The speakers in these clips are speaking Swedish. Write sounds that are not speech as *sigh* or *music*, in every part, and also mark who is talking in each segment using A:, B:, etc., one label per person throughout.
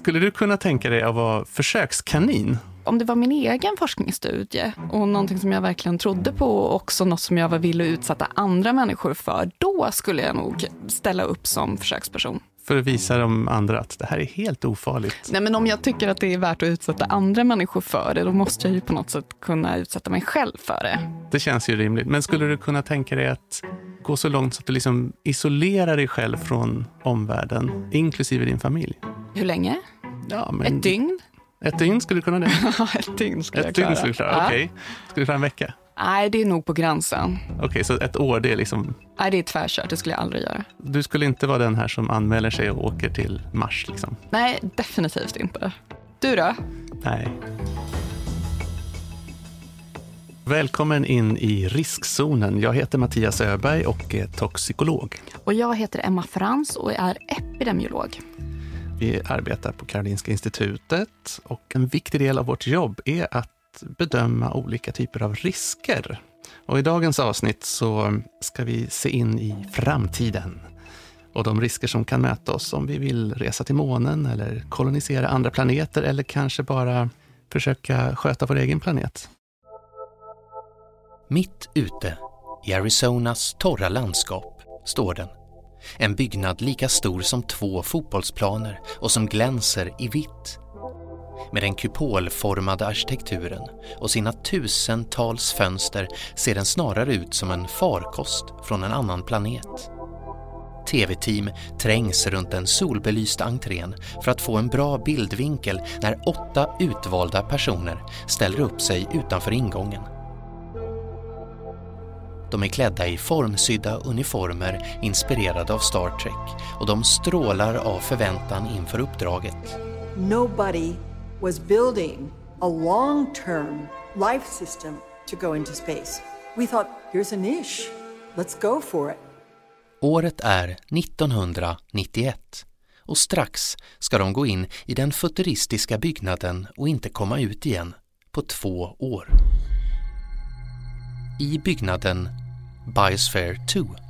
A: Skulle du kunna tänka dig att vara försökskanin?
B: Om det var min egen forskningsstudie och någonting som jag verkligen trodde på och också något som jag var villig att utsätta andra människor för, då skulle jag nog ställa upp som försöksperson.
A: För att visa de andra att det här är helt ofarligt.
B: Nej, men om jag tycker att det är värt att utsätta andra människor för det, då måste jag ju på något sätt kunna utsätta mig själv för det.
A: Det känns ju rimligt. Men skulle du kunna tänka dig att gå så långt så att du liksom isolerar dig själv från omvärlden, inklusive din familj?
B: Hur länge?
A: Ja, men
B: Ett dygn?
A: Ett dygn skulle du kunna det? *laughs*
B: Ett dygn skulle
A: Ett
B: jag
A: dygn
B: klara.
A: skulle du klara?
B: Ja.
A: Okej. Skulle du klara en vecka?
B: Nej, det är nog på gränsen.
A: Okej, så ett år det är liksom...
B: Nej, det är tvärkört. Det skulle jag aldrig göra.
A: Du skulle inte vara den här som anmäler sig och åker till Mars liksom?
B: Nej, definitivt inte. Du då?
A: Nej. Välkommen in i riskzonen. Jag heter Mattias Öberg och är toxikolog.
B: Och jag heter Emma Frans och är epidemiolog.
A: Vi arbetar på Karolinska institutet och en viktig del av vårt jobb är att bedöma olika typer av risker. Och i dagens avsnitt så ska vi se in i framtiden och de risker som kan möta oss om vi vill resa till månen eller kolonisera andra planeter eller kanske bara försöka sköta vår egen planet.
C: Mitt ute i Arizonas torra landskap står den. En byggnad lika stor som två fotbollsplaner och som glänser i vitt. Med den kupolformade arkitekturen och sina tusentals fönster ser den snarare ut som en farkost från en annan planet. TV-team trängs runt den solbelysta entrén för att få en bra bildvinkel när åtta utvalda personer ställer upp sig utanför ingången. De är klädda i formsydda uniformer inspirerade av Star Trek och de strålar av förväntan inför uppdraget.
D: Nobody was building a long term life system to go into space. We thought, here's a niche, let's go for it.
C: Året är 1991 och strax ska de gå in i den futuristiska byggnaden och inte komma ut igen på två år. I byggnaden Biosphere 2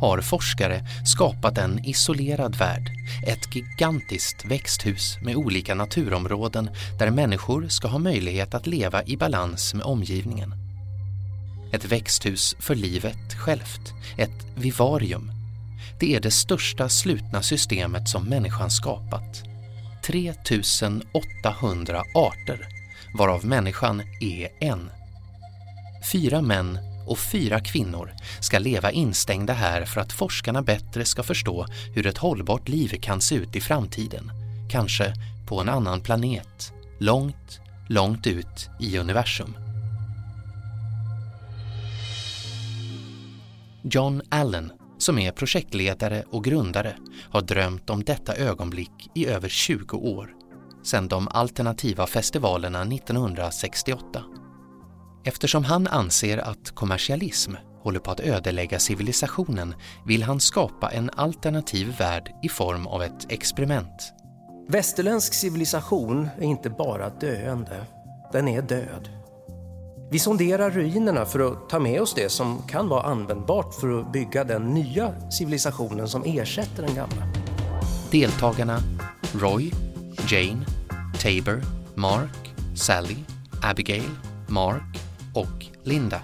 C: har forskare skapat en isolerad värld, ett gigantiskt växthus med olika naturområden där människor ska ha möjlighet att leva i balans med omgivningen. Ett växthus för livet självt, ett vivarium. Det är det största slutna systemet som människan skapat. 3800 arter, varav människan är en. Fyra män och fyra kvinnor ska leva instängda här för att forskarna bättre ska förstå hur ett hållbart liv kan se ut i framtiden. Kanske på en annan planet, långt, långt ut i universum. John Allen, som är projektledare och grundare, har drömt om detta ögonblick i över 20 år, sedan de alternativa festivalerna 1968. Eftersom han anser att kommersialism håller på att ödelägga civilisationen vill han skapa en alternativ värld i form av ett experiment.
E: Västerländsk civilisation är inte bara döende, den är död. Vi sonderar ruinerna för att ta med oss det som kan vara användbart för att bygga den nya civilisationen som ersätter den gamla.
C: Deltagarna Roy, Jane, Tabor, Mark, Sally, Abigail, Mark och Linda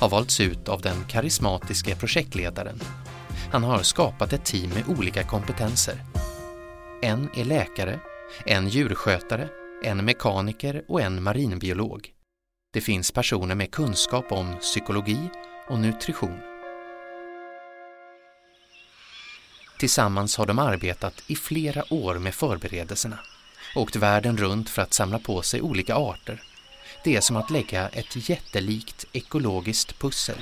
C: har valts ut av den karismatiska projektledaren. Han har skapat ett team med olika kompetenser. En är läkare, en djurskötare, en mekaniker och en marinbiolog. Det finns personer med kunskap om psykologi och nutrition. Tillsammans har de arbetat i flera år med förberedelserna, åkt världen runt för att samla på sig olika arter. Det är som att lägga ett jättelikt ekologiskt pussel.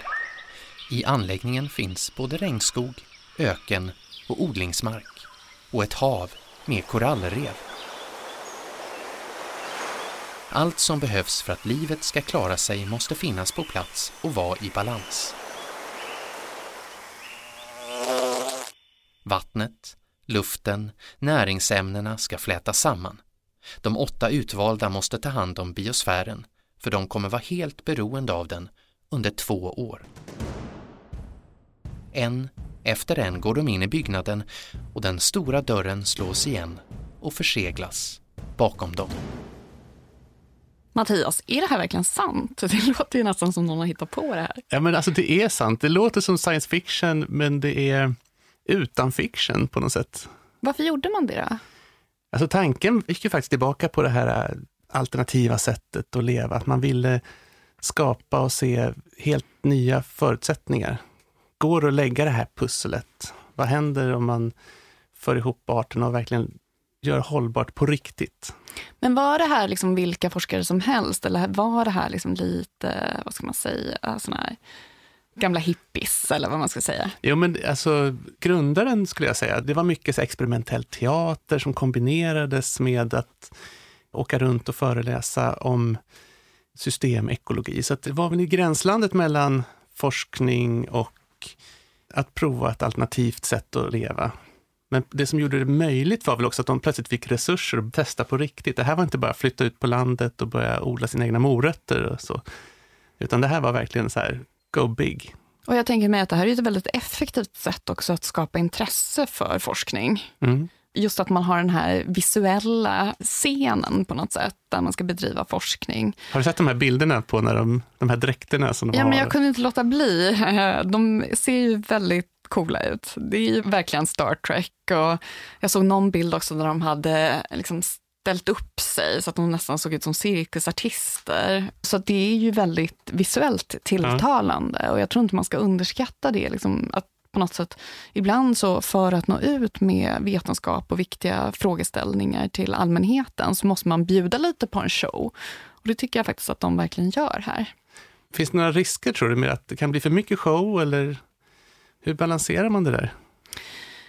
C: I anläggningen finns både regnskog, öken och odlingsmark och ett hav med korallrev. Allt som behövs för att livet ska klara sig måste finnas på plats och vara i balans. Vattnet, luften, näringsämnena ska flätas samman. De åtta utvalda måste ta hand om biosfären, för de kommer vara helt beroende av den under två år. En efter en går de in i byggnaden och den stora dörren slås igen och förseglas bakom dem.
B: Mattias, är det här verkligen sant? Det låter ju nästan som någon har hittat på det här.
A: Ja, men alltså det är sant. Det låter som science fiction, men det är utan fiction på något sätt.
B: Varför gjorde man det då?
A: Alltså tanken gick ju faktiskt tillbaka på det här alternativa sättet att leva, att man ville skapa och se helt nya förutsättningar. Går det att lägga det här pusslet? Vad händer om man för ihop arterna och verkligen gör hållbart på riktigt?
B: Men var det här liksom vilka forskare som helst eller var det här liksom lite, vad ska man säga, såna här gamla hippies eller vad man ska säga?
A: Jo, men alltså grundaren skulle jag säga, det var mycket experimentell teater som kombinerades med att åka runt och föreläsa om systemekologi. Så det var väl i gränslandet mellan forskning och att prova ett alternativt sätt att leva. Men det som gjorde det möjligt var väl också att de plötsligt fick resurser att testa på riktigt. Det här var inte bara att flytta ut på landet och börja odla sina egna morötter och så. Utan det här var verkligen så här, go big.
B: Och jag tänker mig att det här är ett väldigt effektivt sätt också att skapa intresse för forskning.
A: Mm.
B: Just att man har den här visuella scenen på något sätt, där man ska bedriva forskning.
A: Har du sett de här bilderna på när de, de här dräkterna som de
B: Ja,
A: har?
B: men jag kunde inte låta bli. *laughs* De ser ju väldigt coola ut. Det är ju verkligen Star Trek. Och jag såg någon bild också där de hade liksom ställt upp sig så att de nästan såg ut som cirkusartister. Så det är ju väldigt visuellt tilltalande och jag tror inte man ska underskatta det. Liksom, att på något sätt, ibland så för att nå ut med vetenskap och viktiga frågeställningar till allmänheten så måste man bjuda lite på en show. Och det tycker jag faktiskt att de verkligen gör här.
A: Finns det några risker tror du med att det kan bli för mycket show eller hur balanserar man det där?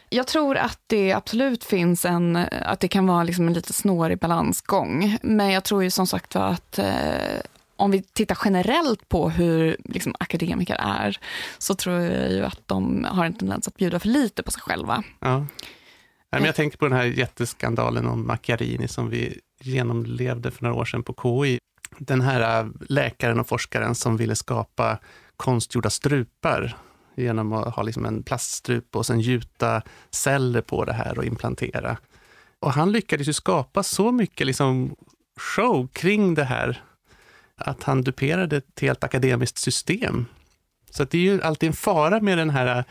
B: Jag tror att det absolut finns en, att det kan vara liksom en lite snårig balansgång. Men jag tror ju som sagt att eh, om vi tittar generellt på hur liksom, akademiker är, så tror jag ju att de har en tendens att bjuda för lite på sig själva.
A: Ja. Nej, men jag tänker på den här jätteskandalen om Macchiarini som vi genomlevde för några år sedan på KI. Den här äh, läkaren och forskaren som ville skapa konstgjorda strupar genom att ha liksom en plaststrupe och sen gjuta celler på det här och implantera. Och han lyckades ju skapa så mycket liksom show kring det här att han duperade ett helt akademiskt system. Så det är ju alltid en fara med den här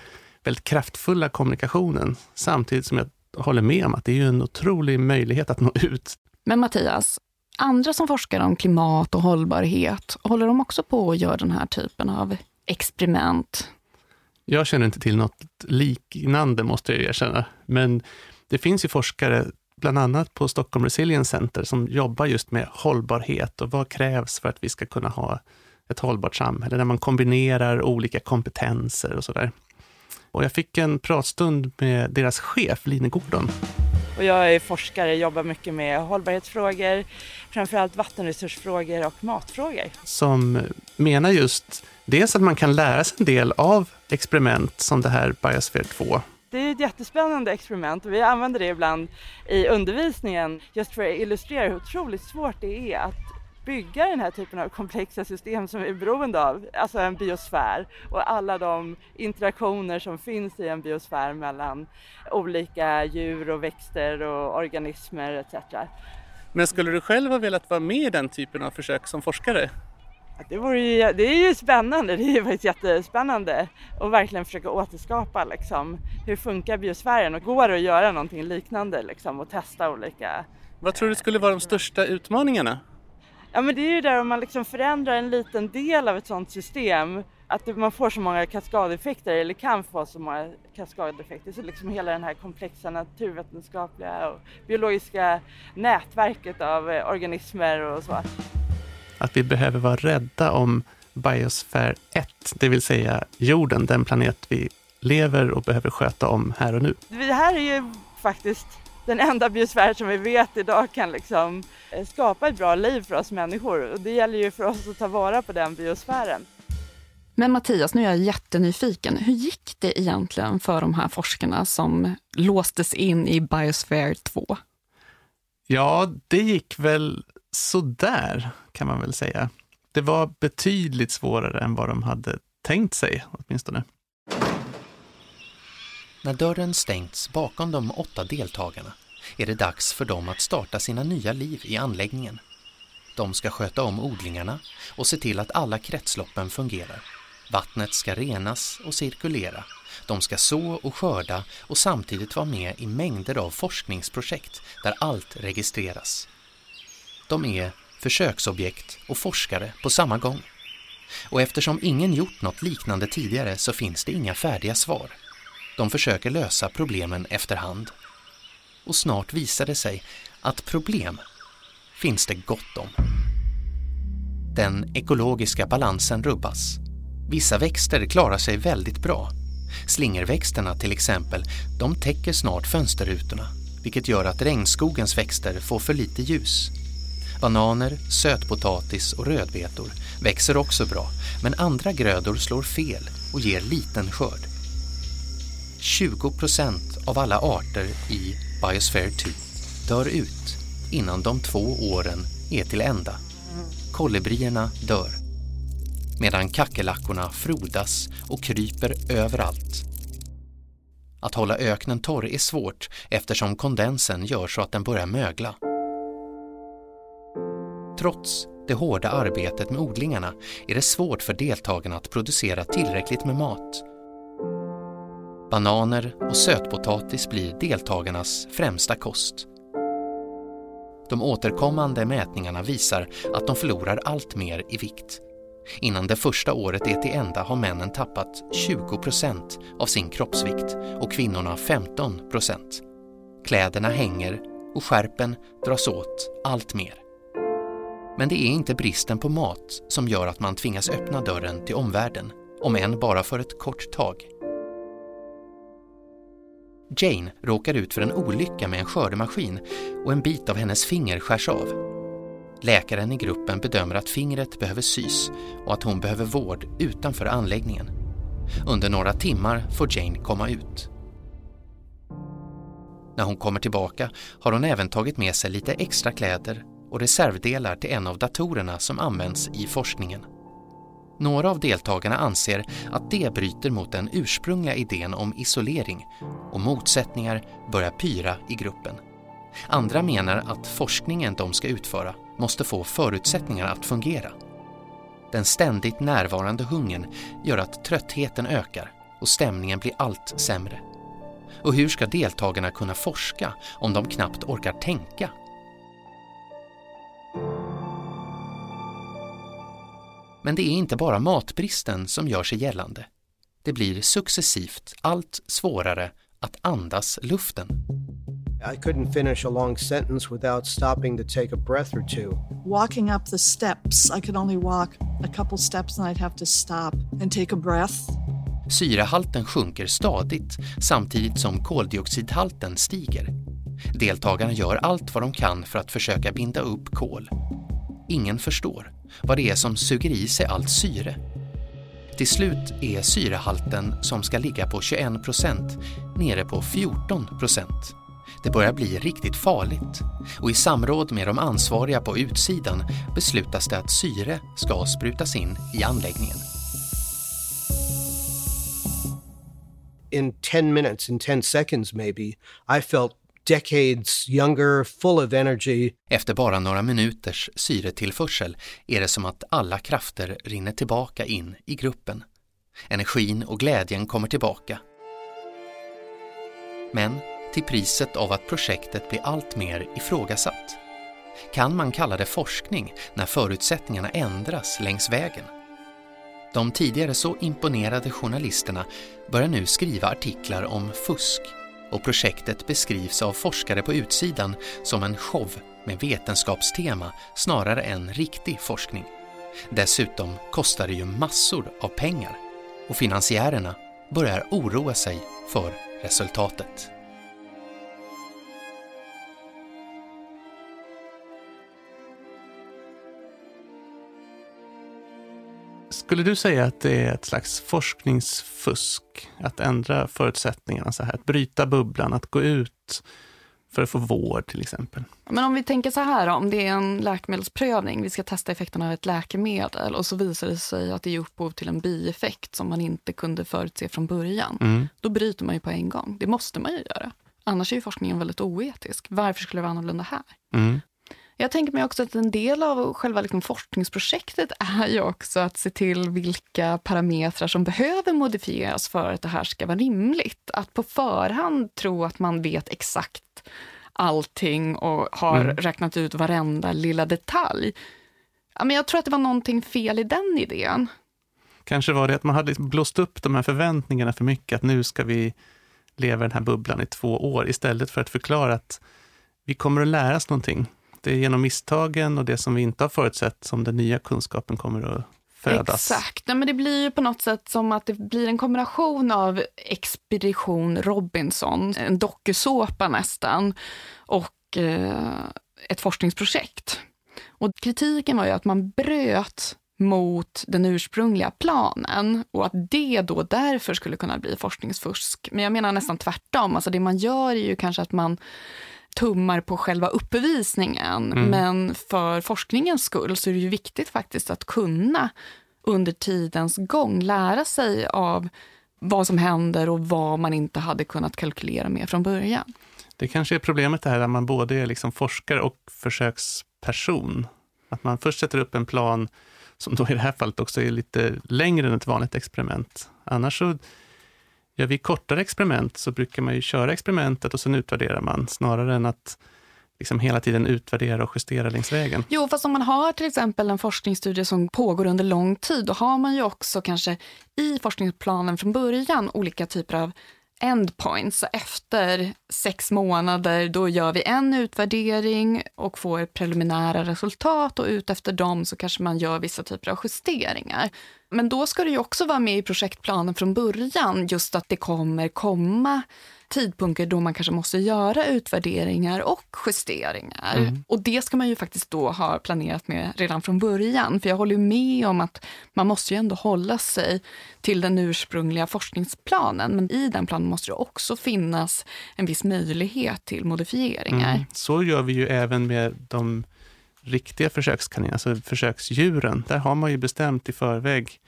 A: väldigt kraftfulla kommunikationen, samtidigt som jag håller med om att det är ju en otrolig möjlighet att nå ut.
B: Men Mattias, andra som forskar om klimat och hållbarhet, håller de också på att göra den här typen av experiment?
A: Jag känner inte till något liknande, måste jag erkänna. Men det finns ju forskare, bland annat på Stockholm Resilience Center, som jobbar just med hållbarhet och vad krävs för att vi ska kunna ha ett hållbart samhälle, där man kombinerar olika kompetenser och sådär. Och jag fick en pratstund med deras chef, Line Gordon.
F: Och jag är forskare, jobbar mycket med hållbarhetsfrågor, framförallt vattenresursfrågor och matfrågor.
A: Som menar just dels att man kan lära sig en del av experiment som det här Biosphere 2.
F: Det är ett jättespännande experiment och vi använder det ibland i undervisningen just för att illustrera hur otroligt svårt det är att bygga den här typen av komplexa system som vi är beroende av, alltså en biosfär och alla de interaktioner som finns i en biosfär mellan olika djur och växter och organismer etc.
A: Men skulle du själv ha velat vara med i den typen av försök som forskare?
F: Det, vore ju, det är ju spännande, det är ju faktiskt jättespännande att verkligen försöka återskapa liksom, hur funkar biosfären och går det att göra någonting liknande liksom, och testa olika
A: Vad tror du skulle vara de största utmaningarna?
F: Ja men det är ju där om man liksom förändrar en liten del av ett sådant system att man får så många kaskadeffekter eller kan få så många kaskadeffekter så liksom hela den här komplexa naturvetenskapliga och biologiska nätverket av organismer och så.
A: Att vi behöver vara rädda om biosfär 1, det vill säga jorden, den planet vi lever och behöver sköta om här och nu.
F: Det här är ju faktiskt den enda biosfär som vi vet idag kan liksom skapa ett bra liv för oss människor och det gäller ju för oss att ta vara på den biosfären.
B: Men Mattias, nu är jag jättenyfiken. Hur gick det egentligen för de här forskarna som låstes in i Biosphere 2?
A: Ja, det gick väl sådär, kan man väl säga. Det var betydligt svårare än vad de hade tänkt sig, åtminstone.
C: När dörren stängts bakom de åtta deltagarna är det dags för dem att starta sina nya liv i anläggningen. De ska sköta om odlingarna och se till att alla kretsloppen fungerar. Vattnet ska renas och cirkulera. De ska så och skörda och samtidigt vara med i mängder av forskningsprojekt där allt registreras. De är försöksobjekt och forskare på samma gång. Och eftersom ingen gjort något liknande tidigare så finns det inga färdiga svar. De försöker lösa problemen efterhand. Och snart visar det sig att problem finns det gott om. Den ekologiska balansen rubbas. Vissa växter klarar sig väldigt bra. Slingerväxterna till exempel, de täcker snart fönsterrutorna vilket gör att regnskogens växter får för lite ljus. Bananer, sötpotatis och rödbetor växer också bra men andra grödor slår fel och ger liten skörd. 20 procent av alla arter i Biosphere 2 dör ut innan de två åren är till ända. Kolibrierna dör. Medan kackerlackorna frodas och kryper överallt. Att hålla öknen torr är svårt eftersom kondensen gör så att den börjar mögla. Trots det hårda arbetet med odlingarna är det svårt för deltagarna att producera tillräckligt med mat. Bananer och sötpotatis blir deltagarnas främsta kost. De återkommande mätningarna visar att de förlorar allt mer i vikt. Innan det första året är till ända har männen tappat 20 procent av sin kroppsvikt och kvinnorna 15 procent. Kläderna hänger och skärpen dras åt allt mer. Men det är inte bristen på mat som gör att man tvingas öppna dörren till omvärlden, om än bara för ett kort tag. Jane råkar ut för en olycka med en skördemaskin och en bit av hennes finger skärs av. Läkaren i gruppen bedömer att fingret behöver sys och att hon behöver vård utanför anläggningen. Under några timmar får Jane komma ut. När hon kommer tillbaka har hon även tagit med sig lite extra kläder och reservdelar till en av datorerna som används i forskningen. Några av deltagarna anser att det bryter mot den ursprungliga idén om isolering och motsättningar börjar pyra i gruppen. Andra menar att forskningen de ska utföra måste få förutsättningar att fungera. Den ständigt närvarande hungern gör att tröttheten ökar och stämningen blir allt sämre. Och hur ska deltagarna kunna forska om de knappt orkar tänka men det är inte bara matbristen som gör sig gällande. Det blir successivt allt svårare att andas luften.
G: I couldn't finish a long sentence without stopping to take a breath or two.
H: Walking up the steps, I could only walk a couple steps and I'd have to stop and take a breath.
C: Syrehalten sjunker stadigt samtidigt som koldioxidhalten stiger. Deltagarna gör allt vad de kan för att försöka binda upp kol. Ingen förstår vad det är som suger i sig allt syre. Till slut är syrehalten som ska ligga på 21 procent nere på 14 procent. Det börjar bli riktigt farligt och i samråd med de ansvariga på utsidan beslutas det att syre ska sprutas in i anläggningen.
G: In 10 minutes, in 10 seconds maybe, I felt decades younger, full of energy.
C: Efter bara några minuters syretillförsel är det som att alla krafter rinner tillbaka in i gruppen. Energin och glädjen kommer tillbaka. Men till priset av att projektet blir allt mer ifrågasatt. Kan man kalla det forskning när förutsättningarna ändras längs vägen? De tidigare så imponerade journalisterna börjar nu skriva artiklar om fusk och projektet beskrivs av forskare på utsidan som en show med vetenskapstema snarare än riktig forskning. Dessutom kostar det ju massor av pengar och finansiärerna börjar oroa sig för resultatet.
A: Skulle du säga att det är ett slags forskningsfusk att ändra förutsättningarna så här? Att bryta bubblan, att gå ut för att få vård till exempel?
B: Men om vi tänker så här, om det är en läkemedelsprövning, vi ska testa effekten av ett läkemedel och så visar det sig att det ger upphov till en bieffekt som man inte kunde förutse från början. Mm. Då bryter man ju på en gång. Det måste man ju göra. Annars är ju forskningen väldigt oetisk. Varför skulle det vara annorlunda här?
A: Mm.
B: Jag tänker mig också att en del av själva liksom forskningsprojektet är ju också att se till vilka parametrar som behöver modifieras för att det här ska vara rimligt. Att på förhand tro att man vet exakt allting och har mm. räknat ut varenda lilla detalj. Ja, men jag tror att det var någonting fel i den idén.
A: Kanske var det att man hade liksom blåst upp de här förväntningarna för mycket, att nu ska vi leva i den här bubblan i två år, istället för att förklara att vi kommer att lära oss någonting. Det är genom misstagen och det som vi inte har förutsett som den nya kunskapen kommer att födas.
B: Exakt. Nej, men det blir ju på något sätt som att det blir en kombination av Expedition Robinson, en dokusåpa nästan, och eh, ett forskningsprojekt. Och kritiken var ju att man bröt mot den ursprungliga planen och att det då därför skulle kunna bli forskningsfusk. Men jag menar nästan tvärtom. Alltså det man gör är ju kanske att man tummar på själva uppvisningen. Mm. Men för forskningens skull så är det ju viktigt faktiskt att kunna under tidens gång lära sig av vad som händer och vad man inte hade kunnat kalkylera med från början.
A: Det kanske är problemet det här att man både är liksom forskare och försöksperson. Att man först sätter upp en plan som då i det här fallet också är lite längre än ett vanligt experiment. Annars så Gör vi kortare experiment så brukar man ju köra experimentet och sen utvärderar man, snarare än att liksom hela tiden utvärdera och justera längs vägen.
B: Jo, fast om man har till exempel en forskningsstudie som pågår under lång tid, då har man ju också kanske i forskningsplanen från början olika typer av endpoints. Efter sex månader då gör vi en utvärdering och får preliminära resultat och ut efter dem så kanske man gör vissa typer av justeringar. Men då ska det ju också vara med i projektplanen från början, just att det kommer komma tidpunkter då man kanske måste göra utvärderingar och justeringar. Mm. Och det ska man ju faktiskt då ha planerat med redan från början. För jag håller med om att man måste ju ändå hålla sig till den ursprungliga forskningsplanen. Men i den planen måste det också finnas en viss möjlighet till modifieringar. Mm.
A: Så gör vi ju även med de riktiga försökskaninerna, alltså försöksdjuren. Där har man ju bestämt i förväg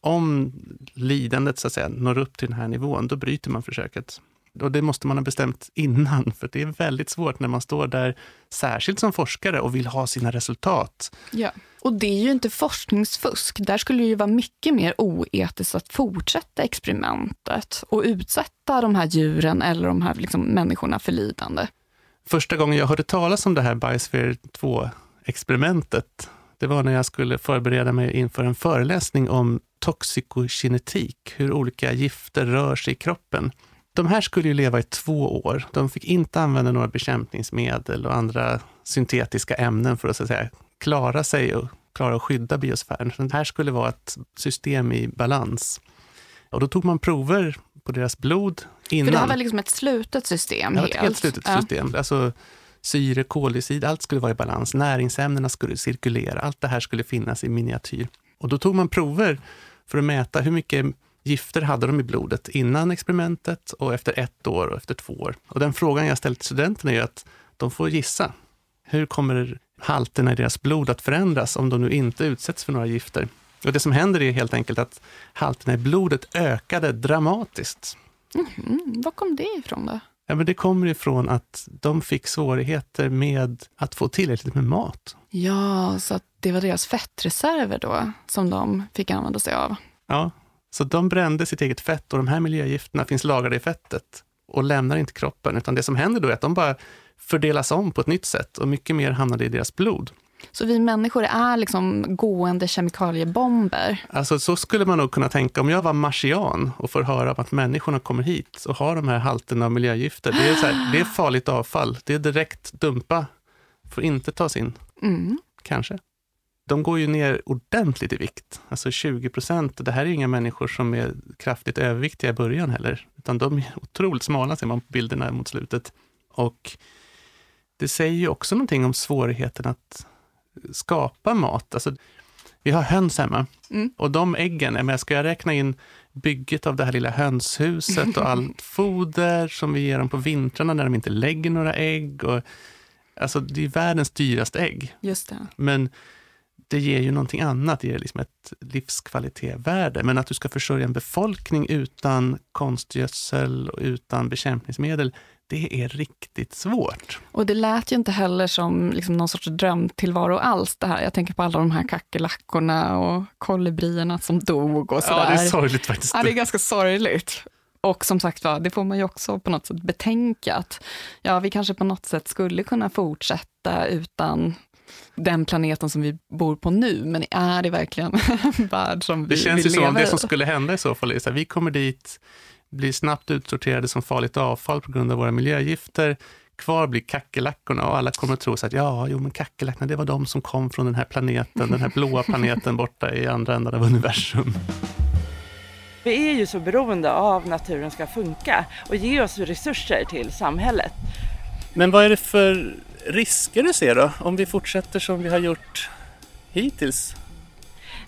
A: om lidandet så att säga, når upp till den här nivån, då bryter man försöket. Och det måste man ha bestämt innan, för det är väldigt svårt när man står där, särskilt som forskare, och vill ha sina resultat.
B: Ja, och det är ju inte forskningsfusk. Där skulle det ju vara mycket mer oetiskt att fortsätta experimentet och utsätta de här djuren eller de här liksom människorna för lidande.
A: Första gången jag hörde talas om det här Biosphere 2-experimentet, det var när jag skulle förbereda mig inför en föreläsning om toxikokinetik, hur olika gifter rör sig i kroppen. De här skulle ju leva i två år. De fick inte använda några bekämpningsmedel och andra syntetiska ämnen för att, så att säga, klara sig och klara att skydda biosfären. Så det här skulle vara ett system i balans. Och då tog man prover på deras blod innan.
B: För det här var liksom ett slutet system?
A: Ja, ett helt slutet ja. system. Alltså, syre, koldioxid, allt skulle vara i balans. Näringsämnena skulle cirkulera. Allt det här skulle finnas i miniatyr. Och då tog man prover för att mäta hur mycket gifter hade de i blodet innan experimentet och efter ett år och efter två år. Och den frågan jag ställt till studenterna är att de får gissa. Hur kommer halterna i deras blod att förändras om de nu inte utsätts för några gifter? Och det som händer är helt enkelt att halterna i blodet ökade dramatiskt.
B: Mm, var kom det ifrån då?
A: Ja, men det kommer ifrån att de fick svårigheter med att få tillräckligt med mat.
B: Ja, så att det var deras fettreserver då som de fick använda sig av?
A: Ja, så de brände sitt eget fett och de här miljögifterna finns lagrade i fettet och lämnar inte kroppen, utan det som händer då är att de bara fördelas om på ett nytt sätt och mycket mer hamnade i deras blod.
B: Så vi människor är liksom gående kemikaliebomber?
A: Alltså så skulle man nog kunna tänka. Om jag var marsian och får höra att människorna kommer hit och har de här halterna av miljögifter. Det är, så här, det är farligt avfall. Det är direkt dumpa. Får inte tas in. Mm. Kanske. De går ju ner ordentligt i vikt. Alltså 20 procent. Det här är inga människor som är kraftigt överviktiga i början heller. Utan de är otroligt smala ser man på bilderna mot slutet. Och det säger ju också någonting om svårigheten att skapa mat. Alltså, vi har höns hemma mm. och de äggen, jag ska jag räkna in bygget av det här lilla hönshuset och allt *laughs* foder som vi ger dem på vintrarna när de inte lägger några ägg. Och, alltså, det är världens dyraste ägg.
B: Just det.
A: Men det ger ju någonting annat, det ger liksom ett livskvalitetevärde. Men att du ska försörja en befolkning utan konstgödsel och utan bekämpningsmedel, det är riktigt svårt.
B: Och det lät ju inte heller som liksom någon sorts drömtillvaro alls det här. Jag tänker på alla de här kackerlackorna och kolibrierna som dog och sådär.
A: Ja, det är sorgligt faktiskt.
B: Ja, det är ganska sorgligt. Och som sagt var, det får man ju också på något sätt betänka att ja, vi kanske på något sätt skulle kunna fortsätta utan den planeten som vi bor på nu, men är det verkligen *laughs* en värld som vi
A: Det känns ju som det
B: i?
A: som skulle hända i så fall är så här, vi kommer dit, blir snabbt utsorterade som farligt avfall på grund av våra miljögifter. Kvar blir kackerlackorna och alla kommer att tro så att ja, jo men kackerlackorna, det var de som kom från den här planeten, den här blåa planeten borta i andra änden av universum.
F: Vi är ju så beroende av naturen ska funka och ge oss resurser till samhället.
A: Men vad är det för risker du ser då, om vi fortsätter som vi har gjort hittills?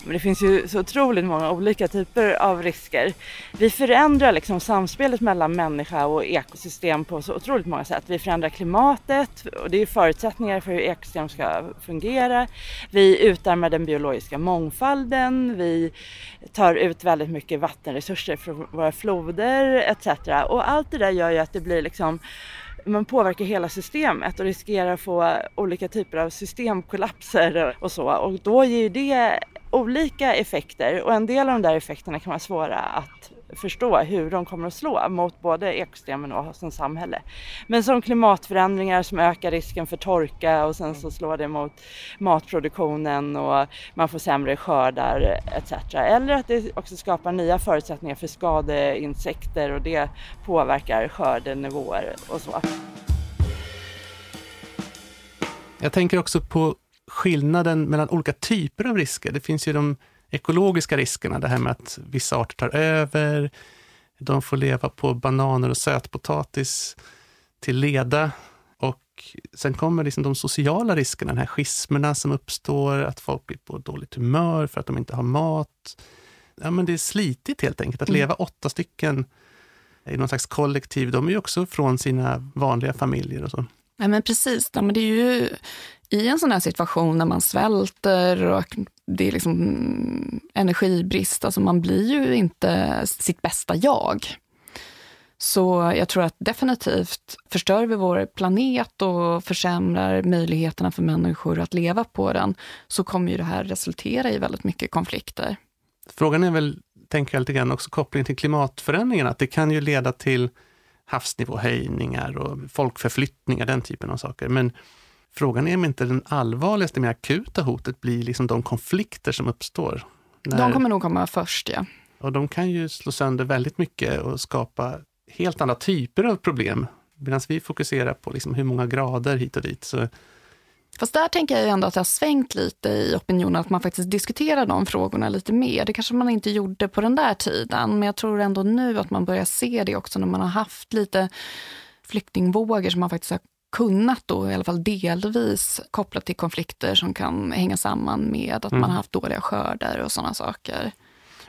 F: Men det finns ju så otroligt många olika typer av risker. Vi förändrar liksom samspelet mellan människa och ekosystem på så otroligt många sätt. Vi förändrar klimatet och det är förutsättningar för hur ekosystem ska fungera. Vi utarmar den biologiska mångfalden. Vi tar ut väldigt mycket vattenresurser från våra floder etc. Och allt det där gör ju att det blir liksom man påverkar hela systemet och riskerar att få olika typer av systemkollapser och så. Och då ger ju det olika effekter och en del av de där effekterna kan vara svåra att förstå hur de kommer att slå mot både ekosystemen och som samhälle. Men som klimatförändringar som ökar risken för torka och sen så slår det mot matproduktionen och man får sämre skördar etc. Eller att det också skapar nya förutsättningar för skadeinsekter och det påverkar skördenivåer och så.
A: Jag tänker också på skillnaden mellan olika typer av risker. Det finns ju de ekologiska riskerna, det här med att vissa arter tar över, de får leva på bananer och sötpotatis till leda. Och sen kommer liksom de sociala riskerna, de här schismerna som uppstår, att folk blir på dåligt humör för att de inte har mat. Ja, men det är slitigt helt enkelt. Att leva åtta stycken i någon slags kollektiv, de är ju också från sina vanliga familjer och så.
B: Ja, men precis. Ja, men det är ju i en sån här situation när man svälter och det är liksom energibrist, alltså man blir ju inte sitt bästa jag. Så jag tror att definitivt förstör vi vår planet och försämrar möjligheterna för människor att leva på den, så kommer ju det här resultera i väldigt mycket konflikter.
A: Frågan är väl, tänker jag lite grann, också kopplingen till klimatförändringarna, att det kan ju leda till havsnivåhöjningar och folkförflyttningar, den typen av saker. Men frågan är om inte den allvarligaste, mer akuta hotet blir liksom de konflikter som uppstår. När,
B: De kommer nog komma först, ja.
A: Och de kan ju slå sönder väldigt mycket och skapa helt andra typer av problem. Medan vi fokuserar på liksom hur många grader hit och dit. Så
B: Fast där tänker jag ändå att det har svängt lite i opinionen, att man faktiskt diskuterar de frågorna lite mer. Det kanske man inte gjorde på den där tiden, men jag tror ändå nu att man börjar se det också när man har haft lite flyktingvågor som man faktiskt har kunnat då, i alla fall delvis, kopplat till konflikter som kan hänga samman med att
A: Mm.
B: man har haft dåliga skördar och sådana saker.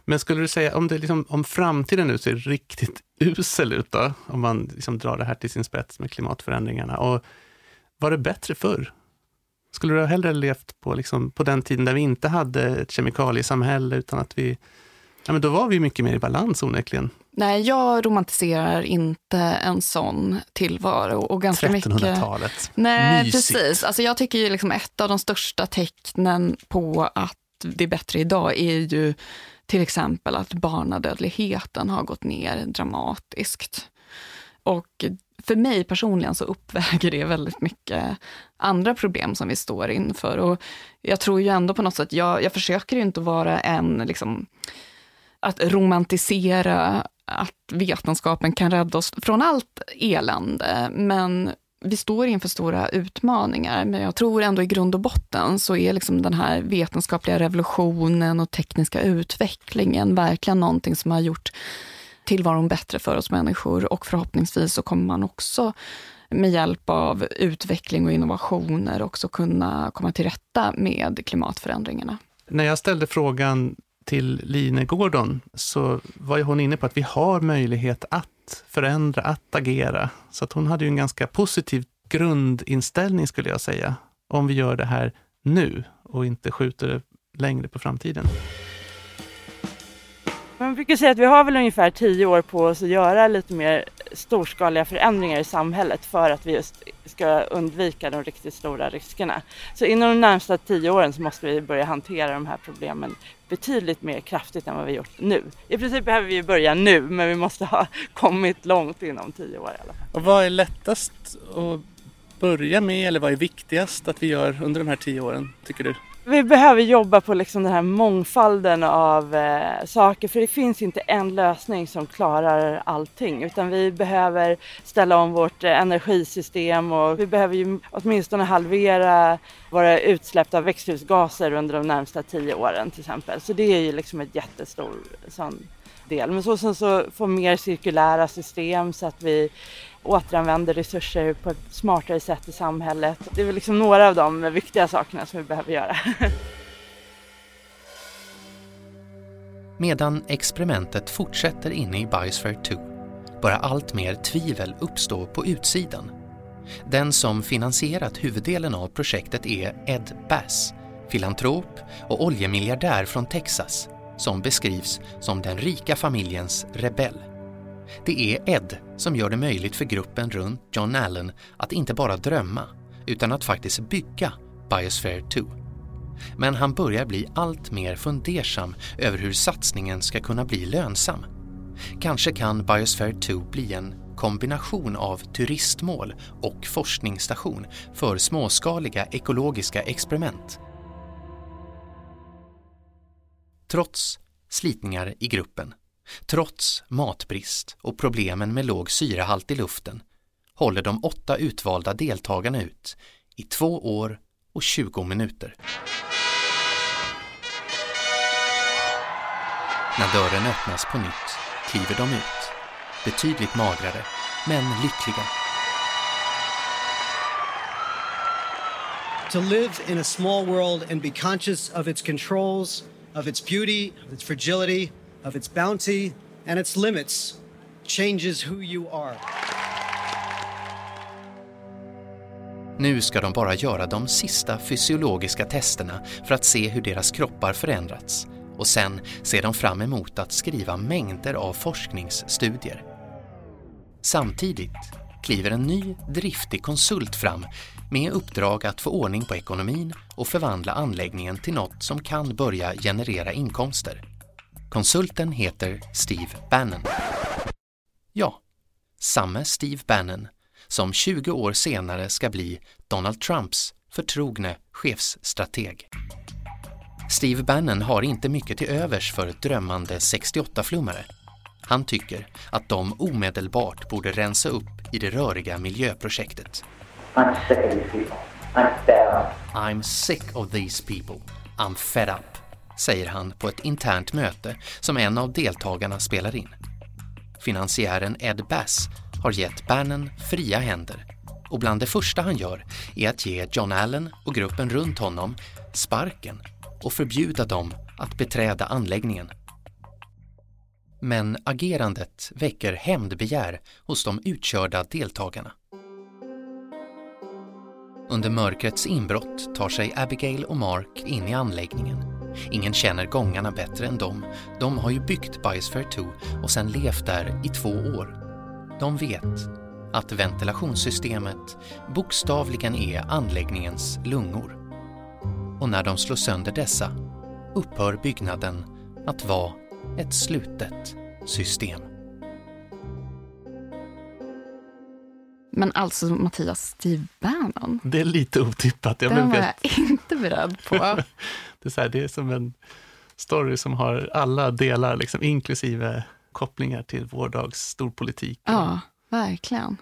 A: Men skulle du säga, om, det liksom, om framtiden nu ser riktigt *laughs* usel ut då, om man liksom drar det här till sin spets med klimatförändringarna, och var det bättre förr? Skulle du ha hellre levt på, liksom, på den tiden där vi inte hade ett kemikaliesamhälle, utan att vi... Ja, men då var vi mycket mer i balans onekligen.
B: Nej, jag romantiserar inte en sån tillvaro. Och ganska mycket...
A: 1300-talet.
B: Nej,
A: Mysigt.
B: precis. Alltså jag tycker ju liksom ett av de största tecknen på att det är bättre idag är ju till exempel att barnadödligheten har gått ner dramatiskt. Och för mig personligen så uppväger det väldigt mycket andra problem som vi står inför. Och jag tror ju ändå på något sätt, jag, jag försöker ju inte vara en, liksom, att romantisera att vetenskapen kan rädda oss från allt elände, men vi står inför stora utmaningar, men jag tror ändå i grund och botten så är liksom den här vetenskapliga revolutionen och tekniska utvecklingen verkligen någonting som har gjort tillvaron bättre för oss människor och förhoppningsvis så kommer man också med hjälp av utveckling och innovationer också kunna komma till rätta med klimatförändringarna.
A: När jag ställde frågan till Line Gordon så var ju hon inne på att vi har möjlighet att förändra, att agera. Så att hon hade ju en ganska positiv grundinställning skulle jag säga, om vi gör det här nu. och inte skjuter det längre på framtiden.
F: Man brukar säga att vi har väl ungefär tio år på oss att göra lite mer storskaliga förändringar i samhället för att vi just ska undvika de riktigt stora riskerna. Så inom de närmsta tio åren så måste vi börja hantera de här problemen betydligt mer kraftigt än vad vi gjort nu. I princip behöver vi börja nu men vi måste ha *laughs* kommit långt inom tio år i alla fall.
I: Och vad är lättast att börja med eller vad är viktigast att vi gör under de här tio åren tycker du?
F: Vi behöver jobba på liksom den här mångfalden av eh, saker för det finns inte en lösning som klarar allting utan vi behöver ställa om vårt eh, energisystem och vi behöver ju åtminstone halvera våra utsläpp av växthusgaser under de närmsta tio åren till exempel. Så det är ju liksom ett jättestor sån del. Men så sen så få mer cirkulära system så att vi återanvänder resurser på ett smartare sätt i samhället. Det är väl liksom några av de viktiga sakerna som vi behöver göra. *laughs*
C: Medan experimentet fortsätter inne i Biosphere 2 börjar allt mer tvivel uppstå på utsidan. Den som finansierat huvuddelen av projektet är Ed Bass, filantrop och oljemiljardär från Texas som beskrivs som den rika familjens rebell. Det är Ed som gör det möjligt för gruppen runt John Allen att inte bara drömma utan att faktiskt bygga Biosphere 2. Men han börjar bli allt mer fundersam över hur satsningen ska kunna bli lönsam. Kanske kan Biosphere 2 bli en kombination av turistmål och forskningsstation för småskaliga ekologiska experiment. Trots slitningar i gruppen Trots matbrist och problemen med låg syrehalt i luften håller de åtta utvalda deltagarna ut i två år och 20 minuter. När dörren öppnas på nytt kliver de ut, betydligt magrare men lyckliga.
J: To live in a small world and be conscious of its controls, of its beauty, of its fragility, of its bounty and its limits changes who you are.
C: Nu ska de bara göra de sista fysiologiska testerna för att se hur deras kroppar förändrats och sen ser de fram emot att skriva mängder av forskningsstudier. Samtidigt kliver en ny driftig konsult fram med uppdrag att få ordning på ekonomin och förvandla anläggningen till något som kan börja generera inkomster. Konsulten heter Steve Bannon. Ja, samme Steve Bannon som 20 år senare ska bli Donald Trumps förtrogne chefsstrateg. Steve Bannon har inte mycket till övers för drömmande 68-flummare. Han tycker att de omedelbart borde rensa upp i det röriga miljöprojektet.
K: I'm sick of these people. I'm fed up.
C: I'm sick of these people. I'm fed up säger han på ett internt möte som en av deltagarna spelar in. Finansiären Ed Bass har gett Bannon fria händer och bland det första han gör är att ge John Allen och gruppen runt honom sparken och förbjuda dem att beträda anläggningen. Men agerandet väcker hämndbegär hos de utkörda deltagarna. Under mörkrets inbrott tar sig Abigail och Mark in i anläggningen Ingen känner gångarna bättre än dem. De har ju byggt Biosphere 2 och sen levt där i två år. De vet att ventilationssystemet bokstavligen är anläggningens lungor. Och när de slår sönder dessa upphör byggnaden att vara ett slutet system.
B: Men alltså Mattias, Steve Bannon?
A: Det är lite otippat.
B: Jag Den var jag inte beredd på. *laughs*
A: det, är så här, det är som en story som har alla delar, liksom, inklusive kopplingar till vår dags storpolitik.
B: Ja, verkligen.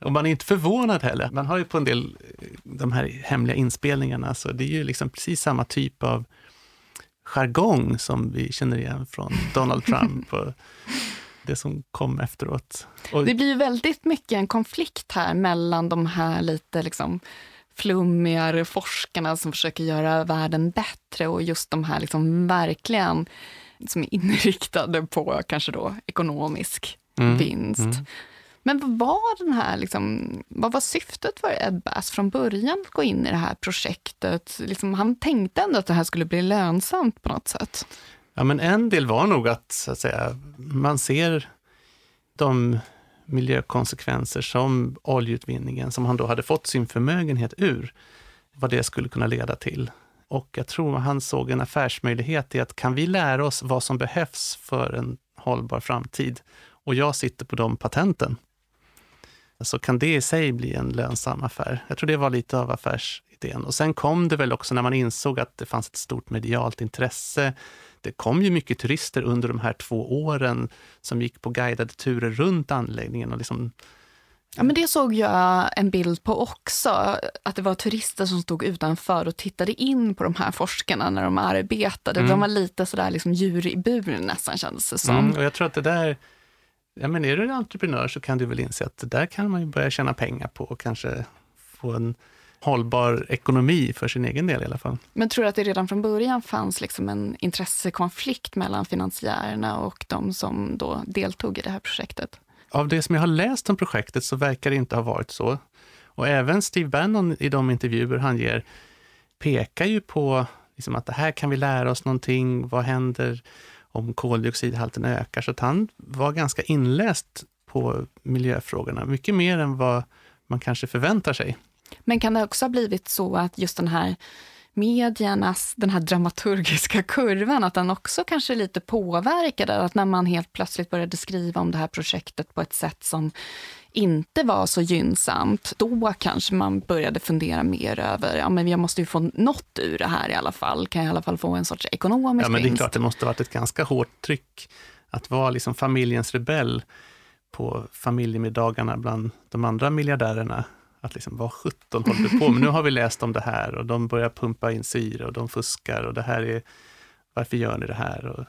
A: Och man är inte förvånad heller. Man har ju på en del de här hemliga inspelningarna, så det är ju liksom precis samma typ av jargong som vi känner igen från Donald Trump. *laughs* Och det som kom efteråt.
B: Och... Det blir väldigt mycket en konflikt här mellan de här lite liksom flummigare forskarna som försöker göra världen bättre och just de här liksom verkligen som är inriktade på kanske då ekonomisk mm. vinst. Mm. Men vad var, den här, liksom, vad var syftet för Ed Bass från början att gå in i det här projektet? Liksom, han tänkte ändå att det här skulle bli lönsamt på något sätt.
A: Ja, men en del var nog att, så att säga, man ser de miljökonsekvenser som oljeutvinningen, som han då hade fått sin förmögenhet ur, vad det skulle kunna leda till. Och jag tror han såg en affärsmöjlighet i att kan vi lära oss vad som behövs för en hållbar framtid och jag sitter på de patenten, så kan det i sig bli en lönsam affär. Jag tror det var lite av affärsidén. Och sen kom det väl också när man insåg att det fanns ett stort medialt intresse. Det kom ju mycket turister under de här två åren som gick på guidade turer runt anläggningen och liksom
B: Ja, men det såg jag en bild på också, att det var turister som stod utanför och tittade in på de här forskarna när de arbetade. Mm. De var lite sådär liksom djur i bur nästan kändes det som. Mm,
A: och jag tror att det där, ja men är du en entreprenör så kan du väl inse att det där kan man ju börja tjäna pengar på och kanske få en hållbar ekonomi för sin egen del i alla fall.
B: Men tror du att det redan från början fanns liksom en intressekonflikt mellan finansiärerna och de som då deltog i det här projektet?
A: av det som jag har läst om projektet så verkar det inte ha varit så. Och även Steve Bannon i de intervjuer han ger pekar ju på liksom att det här kan vi lära oss någonting. Vad händer om koldioxidhalten ökar? Så att han var ganska inläst på miljöfrågorna, mycket mer än vad man kanske förväntar sig.
B: Men kan det också ha blivit så att just den här mediernas, den här dramaturgiska kurvan, att den också kanske lite påverkade. Att när man helt plötsligt började skriva om det här projektet på ett sätt som inte var så gynnsamt, då kanske man började fundera mer över, ja men jag måste ju få något ur det här i alla fall. Kan jag i alla fall få en sorts ekonomisk
A: Ja, men det är klart, det måste ha varit ett ganska hårt tryck att vara liksom familjens rebell på familjemiddagarna bland de andra miljardärerna att liksom, vad sjutton håller du på med? Nu har vi läst om det här och de börjar pumpa in syre och de fuskar och det här är, varför gör ni det här? Och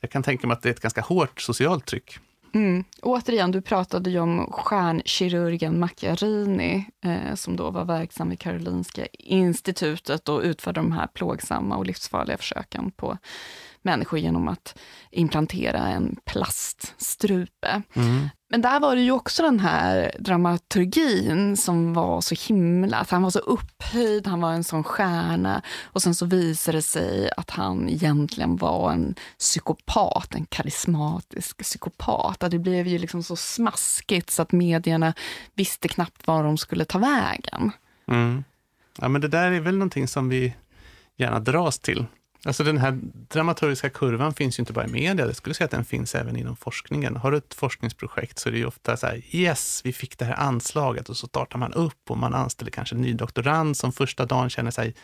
A: jag kan tänka mig att det är ett ganska hårt socialt tryck.
B: Mm. Återigen, du pratade ju om stjärnkirurgen Macchiarini, eh, som då var verksam vid Karolinska institutet och utförde de här plågsamma och livsfarliga försöken på människor genom att implantera en plaststrupe. Mm. Men där var det ju också den här dramaturgin som var så himla, att han var så upphöjd, han var en sån stjärna och sen så visade det sig att han egentligen var en psykopat, en karismatisk psykopat. Att det blev ju liksom så smaskigt så att medierna visste knappt var de skulle ta vägen.
A: Mm. Ja men det där är väl någonting som vi gärna dras till. Alltså den här dramaturgiska kurvan finns ju inte bara i media, jag skulle säga att den finns även inom forskningen. Har du ett forskningsprojekt så är det ju ofta så här, yes, vi fick det här anslaget och så startar man upp och man anställer kanske en ny doktorand som första dagen känner sig,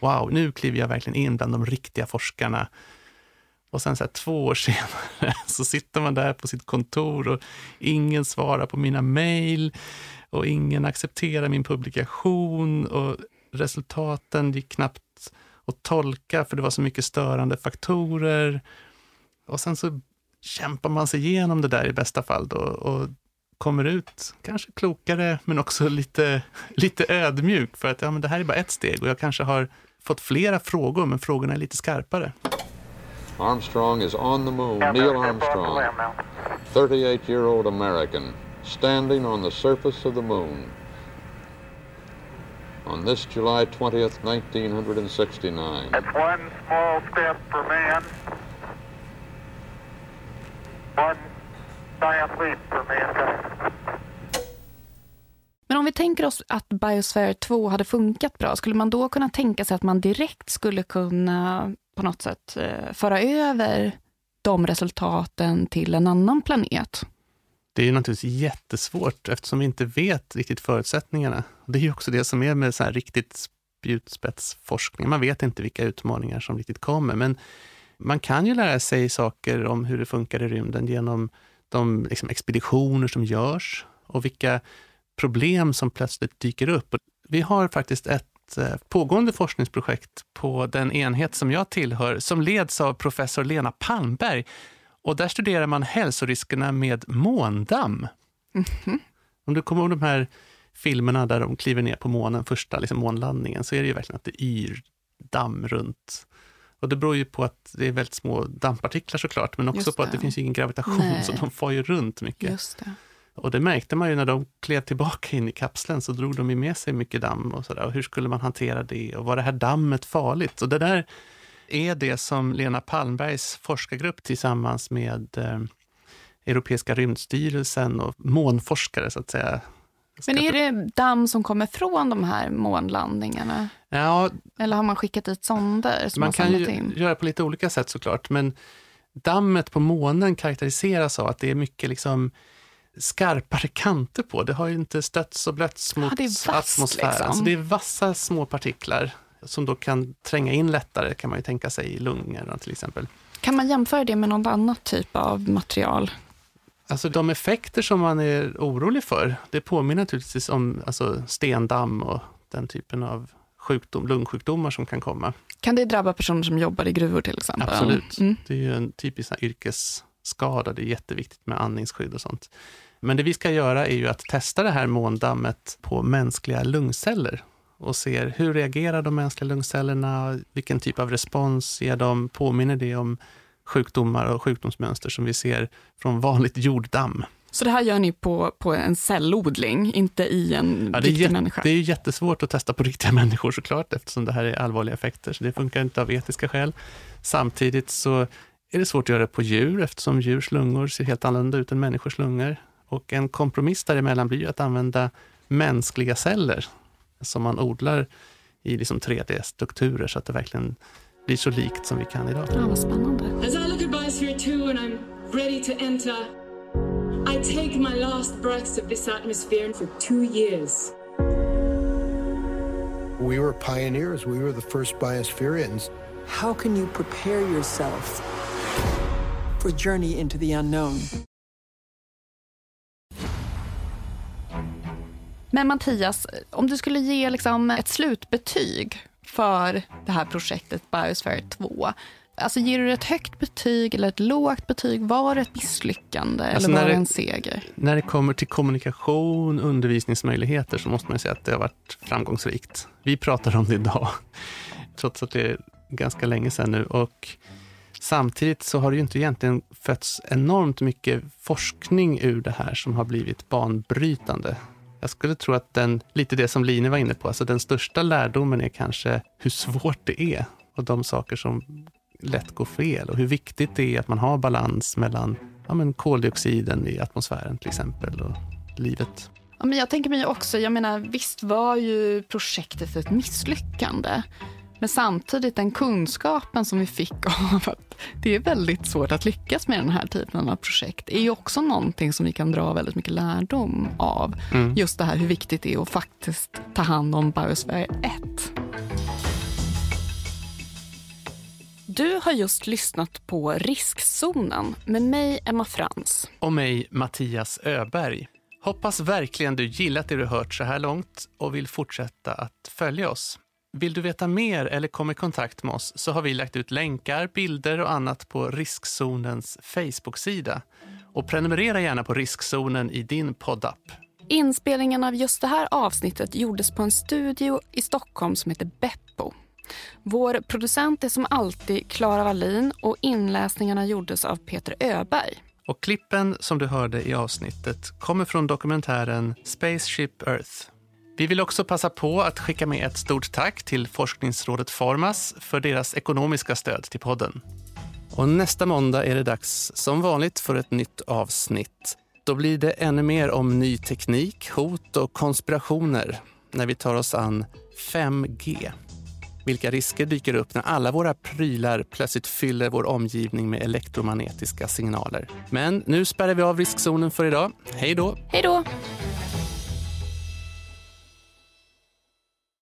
A: wow, nu kliver jag verkligen in bland de riktiga forskarna. Och sen så här, två år *laughs* senare så sitter man där på sitt kontor och ingen svarar på mina mejl och ingen accepterar min publikation och resultaten gick knappt att tolka, för det var så mycket störande faktorer. Och sen så kämpar man sig igenom det där i bästa fall då, och kommer ut kanske klokare, men också lite, *laughs* lite ödmjuk för att ja, men det här är bara ett steg och jag kanske har fått flera frågor, men frågorna är lite skarpare.
L: Armstrong is on the moon. Neil Armstrong, 38-year-old American, standing on the surface of the moon on this July 20th, 1969.
M: It's one small step for man, one giant leap for mankind.
B: Men om vi tänker oss att Biosphere 2 hade funkat bra, skulle man då kunna tänka sig att man direkt skulle kunna på något sätt eh, föra över de resultaten till en annan planet?
A: Det är naturligtvis jättesvårt eftersom vi inte vet riktigt förutsättningarna. Det är ju också det som är med så här riktigt spjutspetsforskning. Man vet inte vilka utmaningar som riktigt kommer, men man kan ju lära sig saker om hur det funkar i rymden genom de liksom, expeditioner som görs och vilka problem som plötsligt dyker upp. Vi har faktiskt ett eh, pågående forskningsprojekt på den enhet som jag tillhör, som leds av professor Lena Palmberg, och där studerar man hälsoriskerna med måndamm. Mm -hmm. Om du kommer ihåg de här filmerna där de kliver ner på månen, första liksom månlandningen, så är det ju verkligen att det yr damm runt. Och det beror ju på att det är väldigt små dammpartiklar såklart, men också på att det finns ingen gravitation, Nej. så de far ju runt mycket. Och det märkte man ju när de klev tillbaka in i kapseln så drog de ju med sig mycket damm och sådär. Och hur skulle man hantera det? Och var det här dammet farligt? Och det där är det som Lena Palmbergs forskargrupp tillsammans med eh, Europeiska rymdstyrelsen och månforskare så att säga.
B: Men är det damm som kommer från de här månlandningarna?
A: Ja,
B: Eller har man skickat dit sonder som
A: man kan ju
B: in?
A: göra på lite olika sätt såklart, men dammet på månen karaktäriseras av att det är mycket liksom skarpare kanter på. Det har ju inte stötts och blötts mot
B: Ja, det vasst,
A: atmosfären.
B: liksom.
A: Så det är vassa små partiklar som då kan tränga in lättare, kan man ju tänka sig, i lungorna till exempel.
B: Kan man jämföra det med någon annat typ av material?
A: Alltså de effekter som man är orolig för, det påminner naturligtvis om alltså, stendamm och den typen av sjukdom, lungsjukdomar som kan komma.
B: Kan det drabba personer som jobbar i gruvor till exempel?
A: Absolut.
B: Mm.
A: Det är ju en typisk yrkesskada. Det är jätteviktigt med andningsskydd och sånt. Men det vi ska göra är ju att testa det här måndammet på mänskliga lungceller och ser hur reagerar de mänskliga lungcellerna, vilken typ av respons ger de, påminner det om sjukdomar och sjukdomsmönster som vi ser från vanligt jorddamm.
B: Så det här gör ni på, på en cellodling, inte i en
A: Ja,
B: riktig
A: jätte,
B: människa?
A: det är jättesvårt att testa på *laughs* riktiga människor såklart, eftersom det här är allvarliga effekter, så det funkar inte av etiska skäl. Samtidigt så är det svårt att göra det på djur, eftersom djurs lungor ser helt annorlunda ut än människors lungor. Och en kompromiss däremellan blir ju att använda mänskliga celler, som man odlar i liksom 3D-strukturer, så att det verkligen blir så likt som vi kan idag.
B: Ja, vad spännande.
N: As I look at Biosphere 2 and I'm ready to enter, I take my last breaths of this atmosphere for two years.
O: We were pioneers. We were the first biosphereans.
D: How can you prepare yourself for a journey into the unknown?
B: Men Mattias, om du skulle ge liksom ett slutbetyg för det här projektet Biosphere 2, alltså ger du det ett högt betyg eller ett lågt betyg? Var det ett misslyckande
A: Alltså,
B: eller var det
A: det-
B: en seger?
A: När det kommer till kommunikation, undervisningsmöjligheter, så måste man säga att det har varit framgångsrikt. Vi pratar om det idag, *laughs* trots att det är ganska länge sedan nu. Och samtidigt så har det ju inte egentligen fötts enormt mycket forskning ur det här som har blivit banbrytande. Jag skulle tro att den, lite det som Line var inne på, alltså den största lärdomen är kanske hur svårt det är och de saker som lätt går fel och hur viktigt det är att man har balans mellan ja, men koldioxiden i atmosfären till exempel och livet.
B: Ja, men jag tänker mig också, jag menar visst var ju projektet ett misslyckande. Men samtidigt den kunskapen som vi fick *laughs* av att det är väldigt svårt att lyckas med den här typen av projekt är ju också någonting som vi kan dra väldigt mycket lärdom av.
A: Mm.
B: Just det här hur viktigt det är att faktiskt ta hand om biosfär 1. Du har just lyssnat på Riskzonen med mig, Emma Frans.
A: Och mig, Mattias Öberg. Hoppas verkligen du gillat det du hört så här långt och vill fortsätta att följa oss. Vill du veta mer eller komma i kontakt med oss så har vi lagt ut länkar, bilder och annat på Riskzonens Facebook-sida. Och prenumerera gärna på Riskzonen i din poddapp.
B: Inspelningen av just det här avsnittet gjordes på en studio i Stockholm som heter Beppo. Vår producent är som alltid Klara Wallin och inläsningarna gjordes av Peter Öberg.
A: Och klippen som du hörde i avsnittet kommer från dokumentären Spaceship Earth. Vi vill också passa på att skicka med ett stort tack till forskningsrådet Formas för deras ekonomiska stöd till podden. Och nästa måndag är det dags som vanligt för ett nytt avsnitt. Då blir det ännu mer om ny teknik, hot och konspirationer när vi tar oss an 5G. Vilka risker dyker upp när alla våra prylar plötsligt fyller vår omgivning med elektromagnetiska signaler? Men nu spärrar vi av riskzonen för idag. Hej då!
B: Hej då!